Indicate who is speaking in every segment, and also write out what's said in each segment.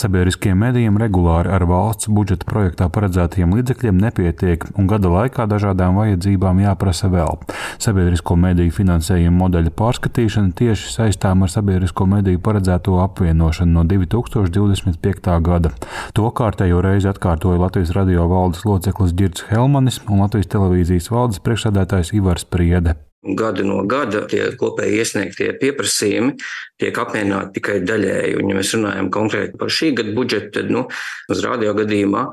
Speaker 1: Sabiedriskiem medijiem regulāri ar valsts budžeta projektā paredzētajiem līdzekļiem nepietiek, un gada laikā dažādām vajadzībām jāprasa vēl. Sabiedrisko mediju finansējuma modeļa pārskatīšana tieši saistām ar sabiedrisko mediju paredzēto apvienošanu no 2025. gada. To kārtējo reizi atkārtoja Latvijas radio valdes loceklis Girts Helmanis un Latvijas televīzijas valdes priekšsēdētājs Ivars Priede
Speaker 2: gadu no gada tie kopēji iesniegtie pieprasījumi tiek apmierināti tikai daļēji. Un, ja mēs runājam konkrēti par šī gada budžetu, tad nu, uz radio gadījumā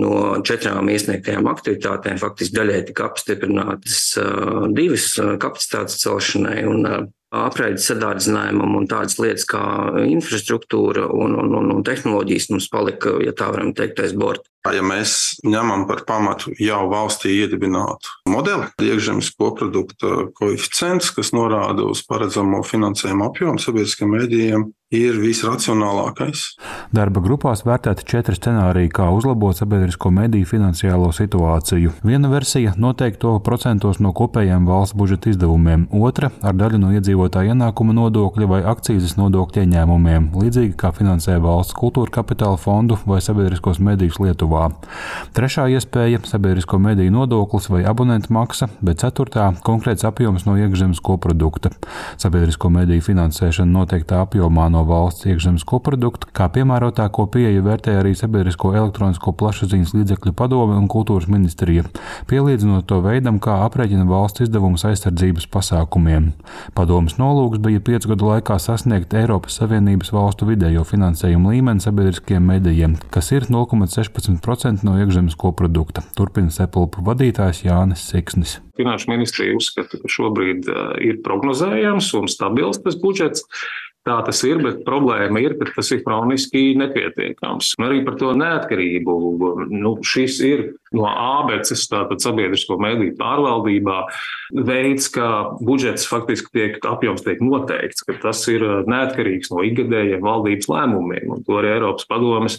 Speaker 2: no četrām iesniegtajām aktivitātēm faktiski daļēji tika apstiprinātas uh, divas kapacitātes celšanai un uh, apraides sadārdzinājumam un tādas lietas kā infrastruktūra un, un, un, un tehnoloģijas mums palika, ja tā varam teikt, aiz borta.
Speaker 3: Ja mēs ņemam par pamatu jau valstī iedibinātu modeli, iekšzemes koprodukta koeficients, kas norāda uz paredzamo finansējumu apjomu sabiedriskiem mēdījiem, ir visracionālākais.
Speaker 1: Darba grupās vērtēti četri scenāriji, kā uzlabot sabiedrisko mediju finansiālo situāciju. Viena versija noteikti to procentos no kopējiem valsts budžeta izdevumiem, otra ar daļu no iedzīvotāja ienākuma nodokļa vai akcijas nodokļu ieņēmumiem, līdzīgi kā finansē valsts kultūra kapitāla fondu vai sabiedriskos medijus Lietuvā. Trešā iespēja - sabiedrisko mediju nodoklis vai abonentu maksa, bet ceturtā - konkrēts apjoms no iekšzemes koprodukta. Sabiedrisko mediju finansēšana noteiktā apjomā no no valsts iekšzemes koprodukta, kā piemērotāko pieeju vērtē arī Sabiedrisko elektronisko plašsaziņas līdzekļu padome un kultūras ministrija, pielīdzinot to veidam, kā aprēķina valsts izdevumus aizsardzības pasākumiem. Padomas nolūks bija piecu gadu laikā sasniegt Eiropas Savienības valstu vidējo finansējumu līmeni sabiedriskiem medijiem, kas ir 0,16% no iekšzemes koprodukta, turpina Sepulpa vadītājs Jānis Siksnis.
Speaker 4: Finanšu ministrija uzskata, ka šobrīd ir prognozējams un stabils tas budžets. Tā tas ir, bet problēma ir, ka tas ir kroniski nepietiekams. Un arī par to neatkarību. Nu, šis ir no ABCs, tātad sabiedrisko mediju pārvaldībā, veids, kā budžets faktiski tiek apjoms tiek noteikts, ka tas ir neatkarīgs no ikgadējiem valdības lēmumiem. Un to arī Eiropas padomes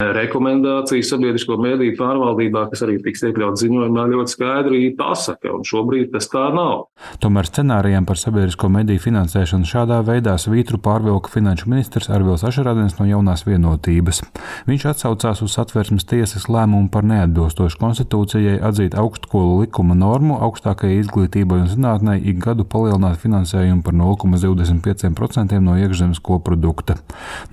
Speaker 4: rekomendācijas sabiedrisko mediju pārvaldībā, kas arī tiks iekļauts ziņojumā, ļoti skaidri pasaka. Un šobrīd tas tā nav.
Speaker 1: Tomēr scenārijiem par sabiedrisko mediju finansēšanu šādā veidā svītru pārvilka finanšu ministrs Arvils Ašarādens no jaunās vienotības. Viņš atsaucās uz satversmes tiesas lēmumu par neatbilstošu konstitūcijai atzīt augstskolu likuma normu augstākajai izglītībai un zinātnē ik gadu palielināt finansējumu par 0,25% no iekšzemes koprodukta.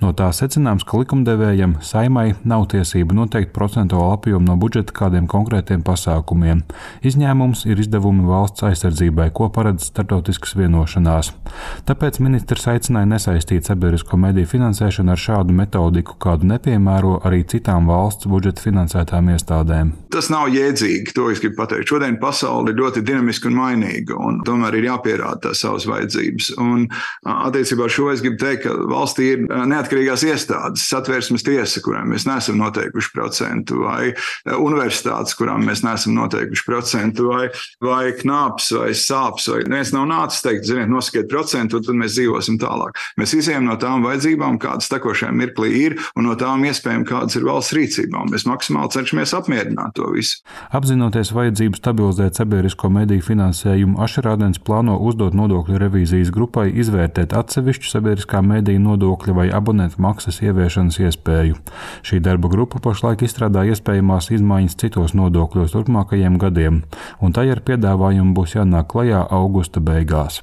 Speaker 1: No tā secināms, ka likumdevējam saimai nav tiesība noteikt procentuālu apjomu no budžeta kādiem konkrētiem pasākumiem. Izņēmums ir izdevumi valsts aizsardzībai, ko paredz starptautiskas vienošanās. Tāpēc ministrs aicināja nesaistīt sabiedrisko mediju finansēšanu ar šādu metodiku, kādu nepiemēro arī citām valsts budžeta finansētām iestādēm.
Speaker 3: Tas nav jēdzīgi, to es gribu pateikt. Šodien pasaule ir ļoti dinamiska un mainīga, un tomēr ir jāpierāda savas vajadzības. Un attiecībā ar šo es gribu teikt, ka valstī ir neatkarīgās iestādes, satvērsmes tiesa, kurām mēs neesam noteikuši procentu, vai universitātes, kurām mēs neesam noteikuši procentu, vai, vai knāps, vai sāps, vai neviens nav nācis teikt, ziniet, nosakiet procentu, un tad mēs dzīvosim tālāk. Mēs izējām no tām vajadzībām, kādas tekošajā mirklī ir, un no tām iespējām, kādas ir valsts rīcībā. Mēs maksimāli cenšamies apmierināt to visu.
Speaker 1: Apzinoties vajadzību stabilizēt sabiedrisko mediju finansējumu, Ašerādens plāno uzdot nodokļu revīzijas grupai izvērtēt atsevišķu sabiedriskā mediju nodokļa vai abonentu maksas ieviešanas iespēju. Šī darba grupa pašlaik izstrādā iespējamās izmaiņas citos nodokļos turpmākajiem gadiem, un tai ar piedāvājumu būs jānāk klajā augusta beigās.